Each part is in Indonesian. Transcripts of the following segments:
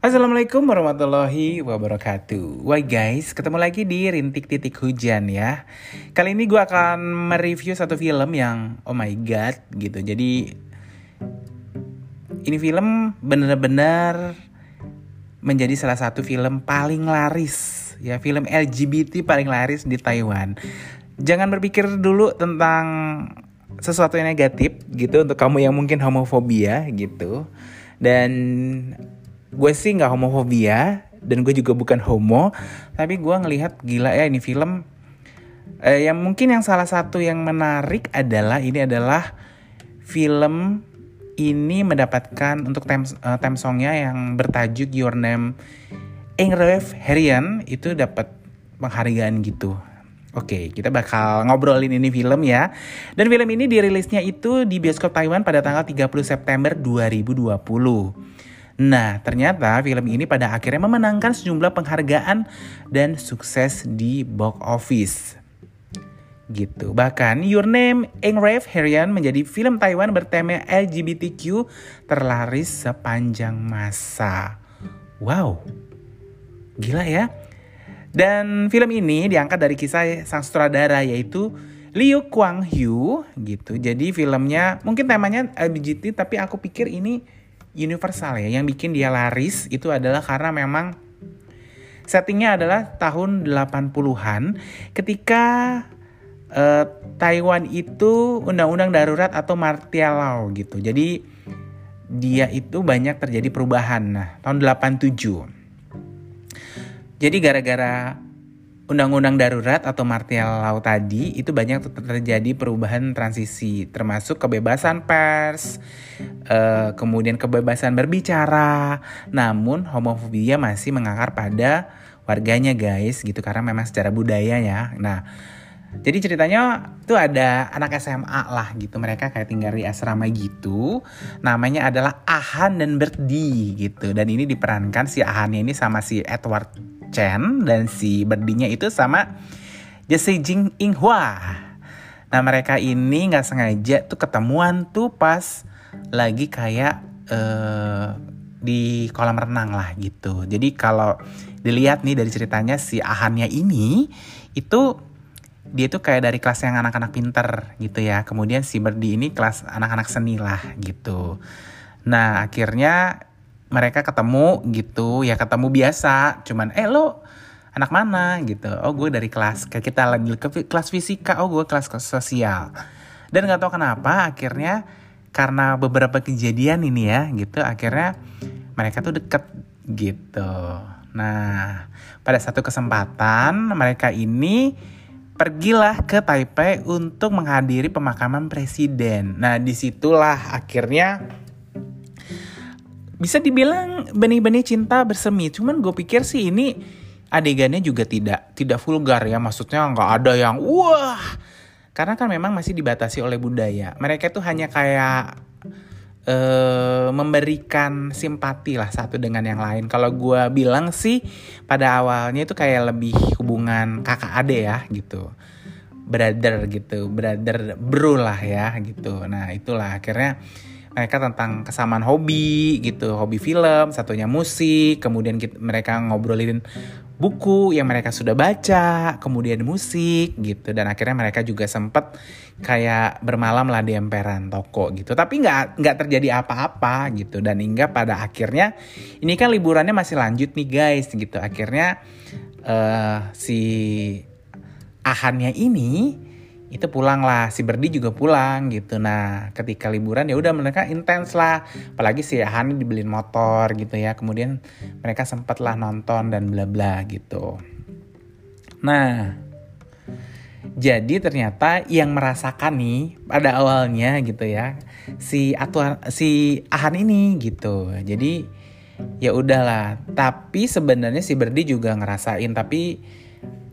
Assalamualaikum warahmatullahi wabarakatuh. Wah guys, ketemu lagi di Rintik Titik Hujan ya. Kali ini gue akan mereview satu film yang oh my god gitu. Jadi ini film bener-bener menjadi salah satu film paling laris ya. Film LGBT paling laris di Taiwan. Jangan berpikir dulu tentang sesuatu yang negatif gitu untuk kamu yang mungkin homofobia gitu. Dan gue sih nggak homofobia dan gue juga bukan homo tapi gue ngelihat gila ya ini film eh, yang mungkin yang salah satu yang menarik adalah ini adalah film ini mendapatkan untuk theme, uh, theme songnya yang bertajuk Your Name Ingrev Herian itu dapat penghargaan gitu. Oke, kita bakal ngobrolin ini film ya. Dan film ini dirilisnya itu di bioskop Taiwan pada tanggal 30 September 2020. Nah, ternyata film ini pada akhirnya memenangkan sejumlah penghargaan dan sukses di box office. Gitu. Bahkan Your Name Engrave Herian menjadi film Taiwan bertema LGBTQ terlaris sepanjang masa. Wow. Gila ya. Dan film ini diangkat dari kisah sang sutradara yaitu Liu Kuang Hu gitu. Jadi filmnya mungkin temanya LGBT tapi aku pikir ini universal ya. Yang bikin dia laris itu adalah karena memang settingnya adalah tahun 80-an ketika uh, Taiwan itu undang-undang darurat atau martial law gitu. Jadi dia itu banyak terjadi perubahan. Nah, tahun 87. Jadi gara-gara undang-undang darurat atau martial law tadi itu banyak terjadi perubahan transisi termasuk kebebasan pers, uh, kemudian kebebasan berbicara, namun homofobia masih mengakar pada warganya guys gitu karena memang secara budaya ya. Nah, jadi ceritanya tuh ada anak SMA lah gitu mereka kayak tinggal di asrama gitu. Namanya adalah Ahan dan Berdi gitu dan ini diperankan si Ahannya ini sama si Edward Chen dan si berdinya itu sama Jesse Jing Inghua. Nah mereka ini nggak sengaja tuh ketemuan tuh pas lagi kayak uh, di kolam renang lah gitu. Jadi kalau dilihat nih dari ceritanya si Ahannya ini itu dia tuh kayak dari kelas yang anak-anak pinter gitu ya. Kemudian si Berdi ini kelas anak-anak seni lah gitu. Nah akhirnya mereka ketemu gitu ya ketemu biasa. Cuman eh lo anak mana? Gitu. Oh gue dari kelas kita lagi ke kelas fisika. Oh gue kelas sosial. Dan nggak tahu kenapa akhirnya karena beberapa kejadian ini ya gitu akhirnya mereka tuh deket gitu. Nah pada satu kesempatan mereka ini pergilah ke Taipei untuk menghadiri pemakaman presiden. Nah di situlah akhirnya bisa dibilang benih-benih cinta bersemi. Cuman gue pikir sih ini adegannya juga tidak tidak vulgar ya. Maksudnya nggak ada yang wah. Karena kan memang masih dibatasi oleh budaya. Mereka tuh hanya kayak uh, memberikan simpati lah satu dengan yang lain. Kalau gue bilang sih pada awalnya itu kayak lebih hubungan kakak ade ya gitu brother gitu, brother bro lah ya gitu. Nah itulah akhirnya mereka tentang kesamaan hobi gitu, hobi film, satunya musik, kemudian kita, mereka ngobrolin buku yang mereka sudah baca, kemudian musik gitu, dan akhirnya mereka juga sempet kayak bermalam lah di emperan toko gitu, tapi nggak nggak terjadi apa-apa gitu, dan hingga pada akhirnya ini kan liburannya masih lanjut nih guys gitu, akhirnya uh, si Ahannya ini itu pulang lah si Berdi juga pulang gitu. Nah ketika liburan ya udah mereka intens lah. Apalagi si Hani dibeliin motor gitu ya. Kemudian mereka sempet lah nonton dan bla bla gitu. Nah jadi ternyata yang merasakan nih pada awalnya gitu ya si atuan si Ahan ini gitu. Jadi ya udahlah. Tapi sebenarnya si Berdi juga ngerasain. Tapi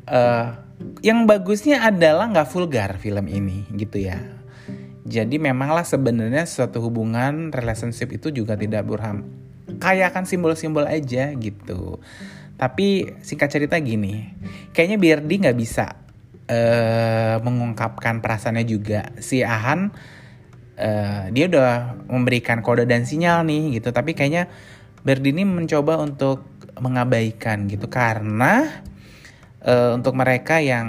uh, yang bagusnya adalah nggak vulgar film ini gitu ya. Jadi memanglah sebenarnya suatu hubungan relationship itu juga tidak burham kayak akan simbol-simbol aja gitu. Tapi singkat cerita gini, kayaknya Birdi nggak bisa uh, mengungkapkan perasaannya juga. Si Ahan uh, dia udah memberikan kode dan sinyal nih gitu, tapi kayaknya Berdi ini mencoba untuk mengabaikan gitu karena uh, untuk mereka yang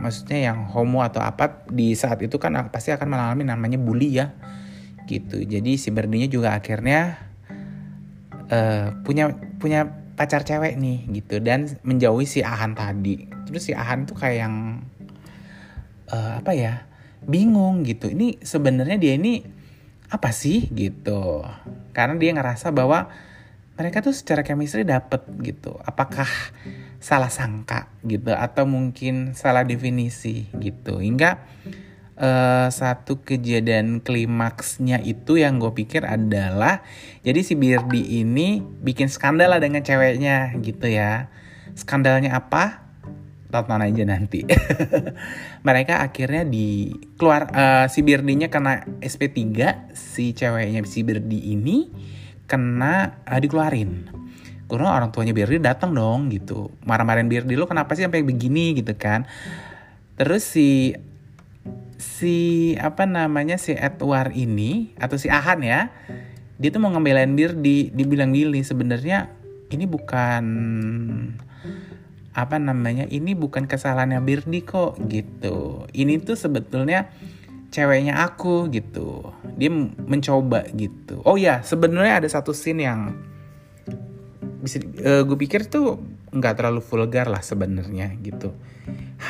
maksudnya yang homo atau apa di saat itu kan pasti akan mengalami namanya bully ya gitu. Jadi si Berdinya juga akhirnya uh, punya punya pacar cewek nih gitu. Dan menjauhi si Ahan tadi. Terus si Ahan tuh kayak yang uh, apa ya bingung gitu. Ini sebenarnya dia ini apa sih gitu. Karena dia ngerasa bahwa mereka tuh secara chemistry dapet gitu. Apakah salah sangka gitu atau mungkin salah definisi gitu. Hingga uh, satu kejadian klimaksnya itu yang gue pikir adalah jadi si Birdi ini bikin skandal lah dengan ceweknya gitu ya. Skandalnya apa? Tonton aja nanti. Mereka akhirnya di keluar uh, si Birdinya kena SP3 si ceweknya si Birdi ini kena uh, dikeluarin karena orang tuanya Birdi datang dong gitu. Marah-marahin Birdi lo kenapa sih sampai begini? gitu kan. Terus si si apa namanya si Edward ini atau si Ahan ya dia tuh mau ngebelain Birdi. Dibilang Billy sebenarnya ini bukan apa namanya ini bukan kesalahannya Birdi kok gitu. Ini tuh sebetulnya ceweknya aku gitu. Dia mencoba gitu. Oh ya sebenarnya ada satu scene yang bisa uh, gue pikir tuh nggak terlalu vulgar lah sebenarnya gitu.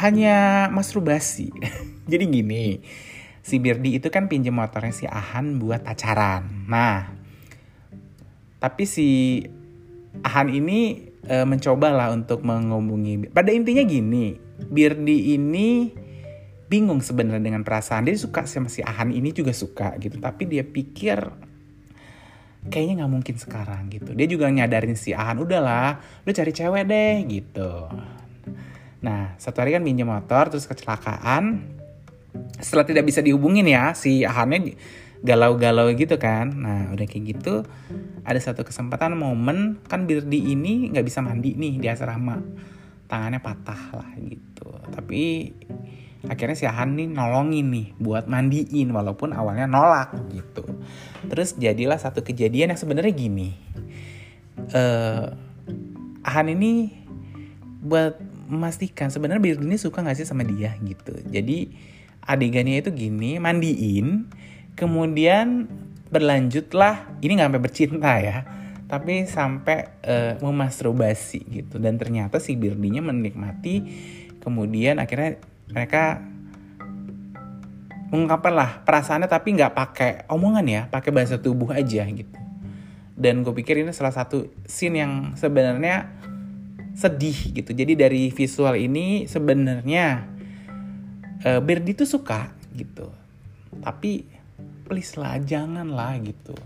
Hanya masturbasi jadi gini si Birdi itu kan pinjam motornya si Ahan buat pacaran. Nah tapi si Ahan ini uh, mencoba lah untuk menghubungi pada intinya gini Birdi ini bingung sebenarnya dengan perasaan. Dia suka sama si Ahan ini juga suka gitu. Tapi dia pikir kayaknya nggak mungkin sekarang gitu. Dia juga nyadarin si Ahan udahlah lu cari cewek deh gitu. Nah satu hari kan minjem motor terus kecelakaan. Setelah tidak bisa dihubungin ya si Ahannya galau-galau gitu kan. Nah udah kayak gitu ada satu kesempatan momen kan Birdi ini nggak bisa mandi nih di asrama. Tangannya patah lah gitu. Tapi akhirnya si Han nih nolongin nih buat mandiin walaupun awalnya nolak gitu terus jadilah satu kejadian yang sebenarnya gini. Uh, Han ini buat memastikan sebenarnya Bird ini suka gak sih sama dia gitu. Jadi adegannya itu gini mandiin kemudian berlanjutlah ini nggak sampai bercinta ya tapi sampai uh, memasturbasi gitu. Dan ternyata si Birdinya menikmati kemudian akhirnya mereka mengungkapkan lah perasaannya tapi nggak pakai omongan ya pakai bahasa tubuh aja gitu. Dan gue pikir ini salah satu scene yang sebenarnya sedih gitu. Jadi dari visual ini sebenarnya uh, Berdi tuh suka gitu. Tapi please lah jangan lah gitu.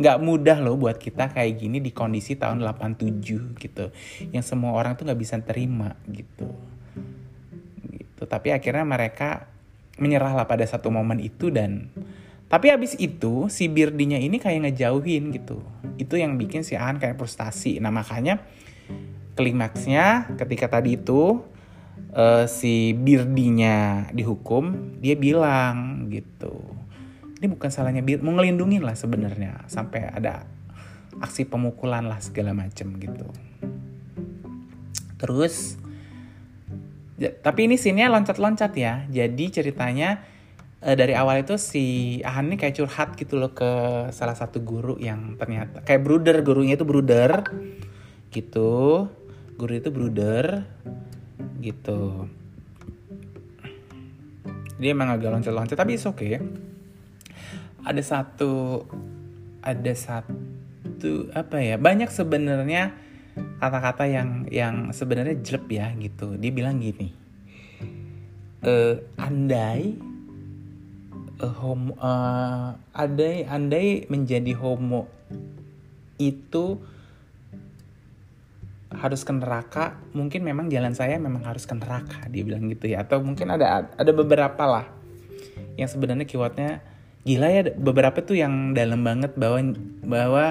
Nggak mudah loh buat kita kayak gini di kondisi tahun 87 gitu. Yang semua orang tuh nggak bisa terima gitu. Gitu. Tapi akhirnya mereka menyerahlah pada satu momen itu dan tapi abis itu si Birdinya ini kayak ngejauhin gitu. Itu yang bikin si An kayak frustasi. Nah makanya klimaksnya ketika tadi itu uh, si Birdinya dihukum dia bilang gitu. Ini bukan salahnya Bir mau ngelindungin lah sebenarnya. Sampai ada aksi pemukulan lah segala macem gitu. Terus Tapi ini scene-nya loncat-loncat ya. Jadi ceritanya uh, dari awal itu si Ahan ini kayak curhat gitu loh ke salah satu guru yang ternyata kayak bruder, gurunya itu bruder gitu. Guru itu bruder gitu. Dia emang agak loncat-loncat tapi oke. Okay. Ada satu ada satu apa ya? Banyak sebenarnya kata-kata yang yang sebenarnya jelek ya gitu. Dia bilang gini e, andai uh, homo uh, andai andai menjadi homo itu harus ke neraka mungkin memang jalan saya memang harus ke neraka dia bilang gitu ya. Atau mungkin ada ada beberapa lah yang sebenarnya keywordnya gila ya beberapa tuh yang dalam banget bahwa bahwa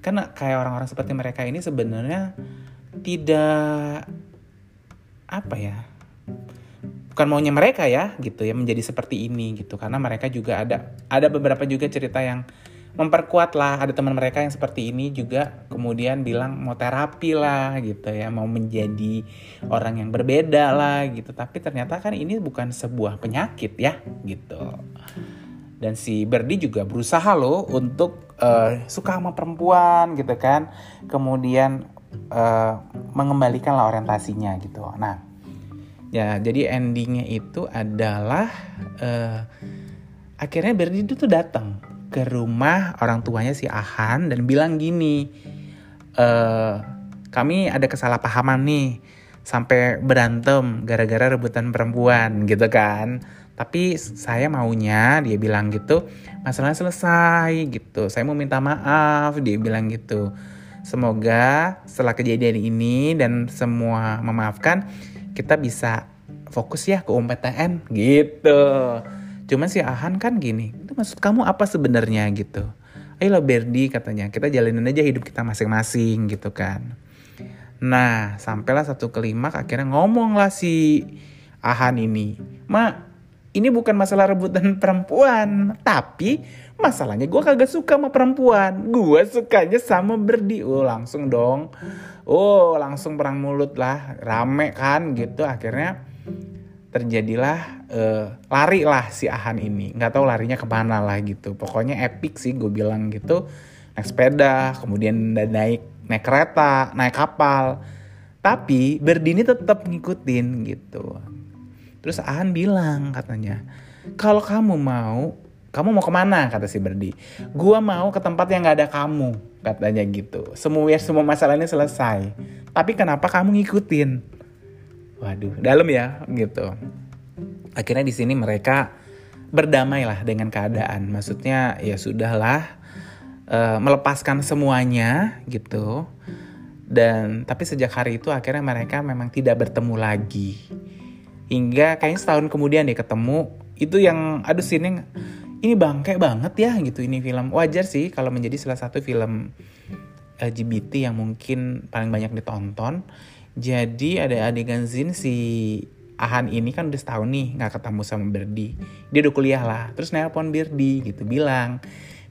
karena kayak orang-orang seperti mereka ini sebenarnya tidak apa ya bukan maunya mereka ya gitu ya menjadi seperti ini gitu. Karena mereka juga ada ada beberapa juga cerita yang memperkuat lah. Ada teman mereka yang seperti ini juga kemudian bilang mau terapi lah gitu ya mau menjadi orang yang berbeda lah gitu. Tapi ternyata kan ini bukan sebuah penyakit ya gitu dan si Berdi juga berusaha loh untuk uh, suka sama perempuan gitu kan kemudian uh, mengembalikan lah orientasinya gitu nah ya jadi endingnya itu adalah uh, akhirnya Berdi itu datang ke rumah orang tuanya si Ahan dan bilang gini, e, kami ada kesalahpahaman nih sampai berantem gara-gara rebutan perempuan gitu kan. Tapi saya maunya dia bilang gitu, masalah selesai gitu. Saya mau minta maaf, dia bilang gitu. Semoga setelah kejadian ini dan semua memaafkan, kita bisa fokus ya ke UMPTN gitu. Cuman si Ahan kan gini, itu maksud kamu apa sebenarnya gitu. Ayolah Berdi katanya, kita jalanin aja hidup kita masing-masing gitu kan. Nah, sampailah satu kelima akhirnya ngomong lah si Ahan ini. Ma, ini bukan masalah rebutan perempuan, tapi masalahnya gue kagak suka sama perempuan. Gue sukanya sama Berdi. Oh, langsung dong. Oh, langsung perang mulut lah. Rame kan gitu. Akhirnya terjadilah uh, lari lah si Ahan ini nggak tahu larinya ke mana lah gitu pokoknya epic sih gue bilang gitu naik sepeda kemudian naik naik kereta naik kapal tapi Berdini tetap ngikutin gitu terus Ahan bilang katanya kalau kamu mau kamu mau ke mana kata si Berdi gua mau ke tempat yang nggak ada kamu katanya gitu semua semua masalah ini selesai tapi kenapa kamu ngikutin Waduh, dalam ya gitu. Akhirnya di sini mereka berdamai lah dengan keadaan. Maksudnya ya sudahlah uh, melepaskan semuanya gitu. Dan tapi sejak hari itu akhirnya mereka memang tidak bertemu lagi. Hingga kayaknya setahun kemudian dia ketemu. Itu yang aduh sini ini bangke banget ya gitu ini film. Wajar sih kalau menjadi salah satu film LGBT yang mungkin paling banyak ditonton jadi ada adegan Zin si Ahan ini kan udah setahun nih nggak ketemu sama Berdi. Dia udah kuliah lah. Terus nelpon Berdi gitu bilang,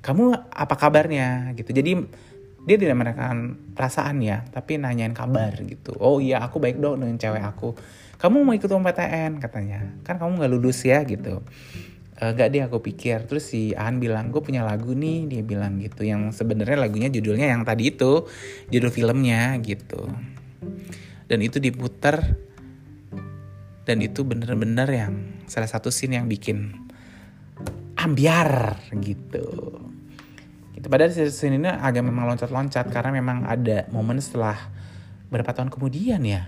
kamu apa kabarnya gitu. Jadi dia tidak menekan perasaan ya, tapi nanyain kabar gitu. Oh iya aku baik dong dengan cewek aku. Kamu mau ikut PTN katanya. Kan kamu nggak lulus ya gitu. E, gak deh aku pikir. Terus si Ahan bilang, gue punya lagu nih. Dia bilang gitu. Yang sebenarnya lagunya judulnya yang tadi itu. Judul filmnya gitu dan itu diputar dan itu bener-bener yang salah satu scene yang bikin ambiar gitu gitu. Padahal scene ini agak memang loncat-loncat karena memang ada momen setelah berapa tahun kemudian ya?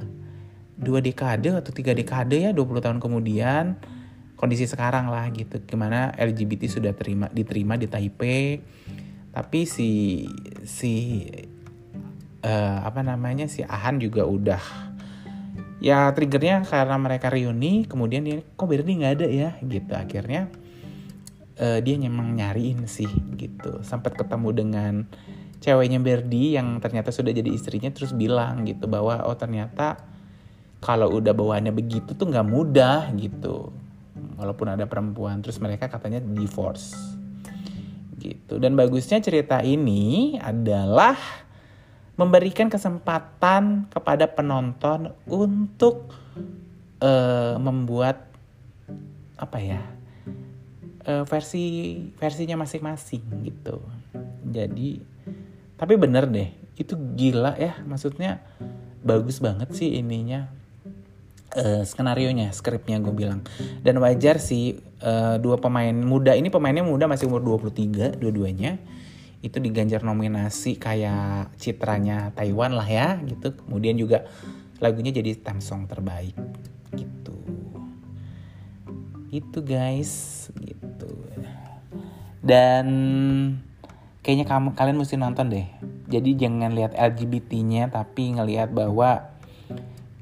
Dua dekade atau tiga dekade ya 20 tahun kemudian kondisi sekarang lah gitu. Gimana LGBT sudah terima diterima di Taipei. Tapi si si uh, apa namanya si Ahan juga udah ya triggernya karena mereka reuni kemudian dia kok Berdi nggak ada ya? Gitu. Akhirnya uh, dia memang nyariin sih gitu. Sempat ketemu dengan ceweknya Berdi yang ternyata sudah jadi istrinya terus bilang gitu bahwa oh ternyata kalau udah bawaannya begitu tuh nggak mudah gitu. Walaupun ada perempuan terus mereka katanya divorce gitu. Dan bagusnya cerita ini adalah memberikan kesempatan kepada penonton untuk uh, membuat apa ya uh, versi versinya masing-masing gitu. Jadi tapi bener deh itu gila ya. Maksudnya bagus banget sih ininya uh, skenario nya skripnya gue bilang. Dan wajar sih uh, dua pemain muda ini pemainnya muda masih umur 23 dua-duanya. Itu diganjar nominasi kayak citranya Taiwan lah ya gitu. Kemudian juga lagunya jadi theme song terbaik gitu. Itu guys dan kayaknya kamu kalian mesti nonton deh. Jadi jangan lihat LGBT-nya tapi ngelihat bahwa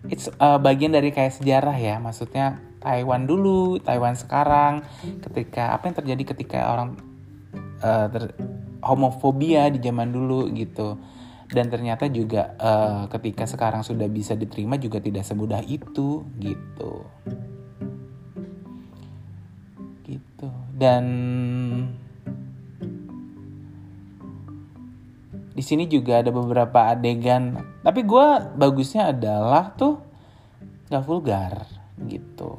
it's uh, bagian dari kayak sejarah ya. Maksudnya Taiwan dulu Taiwan sekarang. Ketika apa yang terjadi ketika orang uh, ter, homofobia di zaman dulu gitu. Dan ternyata juga uh, ketika sekarang sudah bisa diterima juga tidak semudah itu gitu. Gitu. Dan di sini juga ada beberapa adegan. Tapi gue bagusnya adalah tuh gak vulgar gitu.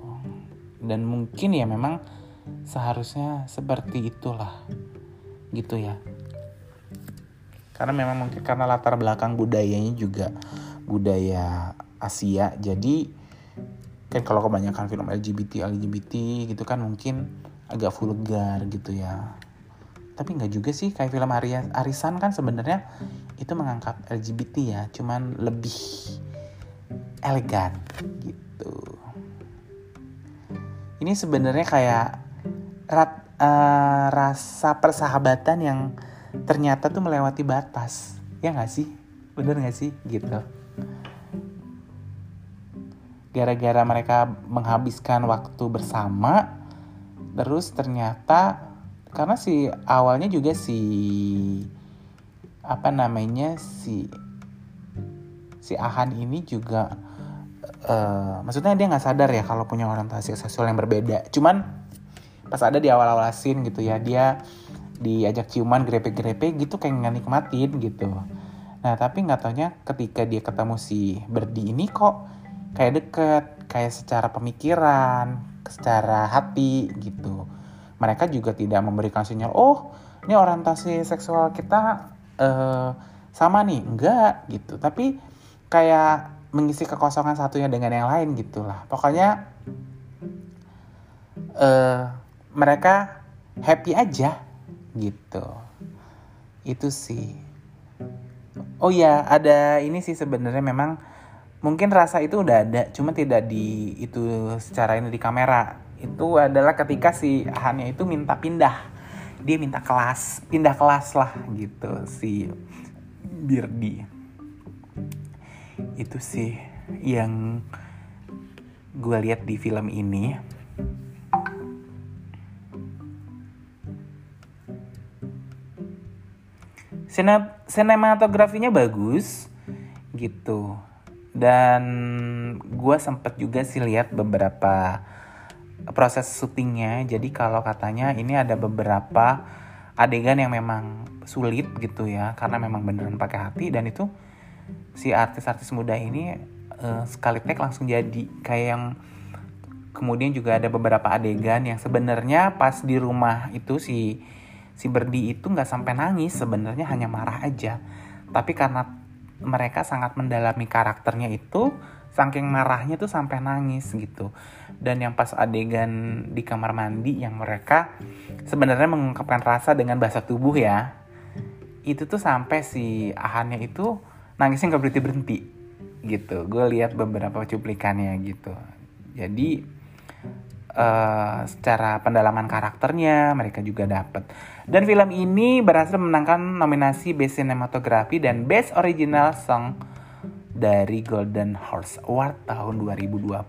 Dan mungkin ya memang seharusnya seperti itulah gitu ya. Karena memang mungkin karena latar belakang budayanya juga budaya Asia. Jadi kan kalau kebanyakan film LGBT LGBT gitu kan mungkin agak vulgar gitu ya tapi nggak juga sih kayak film Arisan kan sebenarnya itu mengangkat LGBT ya cuman lebih elegan gitu. Ini sebenarnya kayak rat, uh, rasa persahabatan yang ternyata tuh melewati batas. Ya nggak sih? Bener nggak sih? Gitu. Gara-gara mereka menghabiskan waktu bersama terus ternyata karena si awalnya juga si apa namanya si si Ahan ini juga uh, maksudnya dia nggak sadar ya kalau punya orientasi seksual yang berbeda. Cuman pas ada di awal-awal scene gitu ya dia diajak ciuman grepe-grepe gitu kayak nggak nikmatin gitu. Nah tapi nggak taunya ketika dia ketemu si Berdi ini kok kayak deket kayak secara pemikiran secara hati gitu mereka juga tidak memberikan sinyal oh ini orientasi seksual kita uh, sama nih. Enggak gitu. Tapi kayak mengisi kekosongan satunya dengan yang lain gitulah. Pokoknya uh, mereka happy aja gitu. Itu sih. Oh ya ada ini sih sebenarnya memang mungkin rasa itu udah ada cuma tidak di itu secara ini di kamera itu adalah ketika si Hanya itu minta pindah. Dia minta kelas. Pindah kelas lah gitu si Birdi. Itu sih yang gue lihat di film ini. Sinematografinya bagus gitu. Dan gue sempet juga sih lihat beberapa proses syutingnya. Jadi kalau katanya ini ada beberapa adegan yang memang sulit gitu ya karena memang beneran pakai hati dan itu si artis-artis muda ini uh, sekali take langsung jadi. Kayak yang kemudian juga ada beberapa adegan yang sebenarnya pas di rumah itu si si Berdi itu nggak sampai nangis sebenarnya hanya marah aja. Tapi karena mereka sangat mendalami karakternya itu saking marahnya tuh sampai nangis gitu. Dan yang pas adegan di kamar mandi yang mereka sebenarnya mengungkapkan rasa dengan bahasa tubuh ya itu tuh sampai si Ahannya itu nangisnya nggak berhenti berhenti gitu. Gue lihat beberapa cuplikannya gitu. Jadi uh, secara pendalaman karakternya mereka juga dapat dan film ini berhasil memenangkan nominasi Best Cinematography dan Best Original Song dari Golden Horse Award tahun 2020.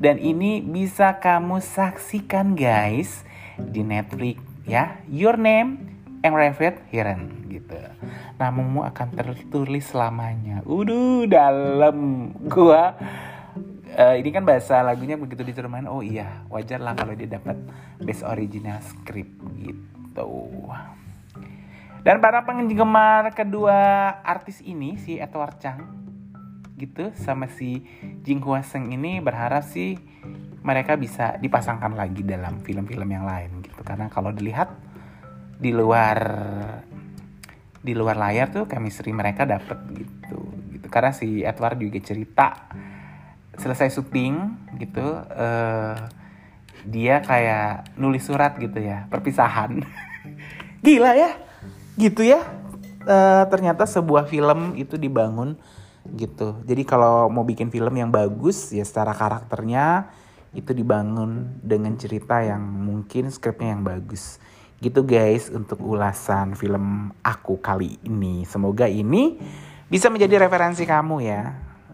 Dan ini bisa kamu saksikan guys di Netflix ya. Your name Enravet Hiren gitu. Namamu akan tertulis selamanya. Udah dalam gua uh, ini kan bahasa lagunya begitu diterjemahin oh iya wajar lah kalau dia dapat best original script gitu dan para penggemar kedua artis ini si Edward Chang gitu sama si Jing Hua Seng ini berharap sih mereka bisa dipasangkan lagi dalam film-film yang lain gitu. Karena kalau dilihat di luar di luar layar tuh chemistry mereka dapet gitu gitu. Karena si Edward juga cerita selesai syuting gitu uh, dia kayak nulis surat gitu ya perpisahan. Gila ya gitu ya uh, ternyata sebuah film itu dibangun gitu. Jadi kalau mau bikin film yang bagus ya secara karakternya itu dibangun dengan cerita yang mungkin skripnya yang bagus. Gitu guys untuk ulasan film aku kali ini. Semoga ini bisa menjadi referensi kamu ya.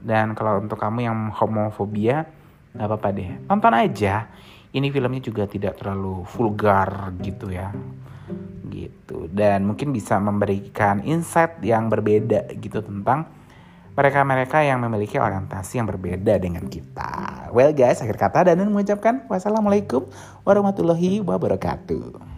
Dan kalau untuk kamu yang homofobia nggak apa-apa deh. Tonton aja. Ini filmnya juga tidak terlalu vulgar gitu ya gitu dan mungkin bisa memberikan insight yang berbeda gitu tentang mereka-mereka yang memiliki orientasi yang berbeda dengan kita. Well guys, akhir kata dan mengucapkan wassalamualaikum warahmatullahi wabarakatuh.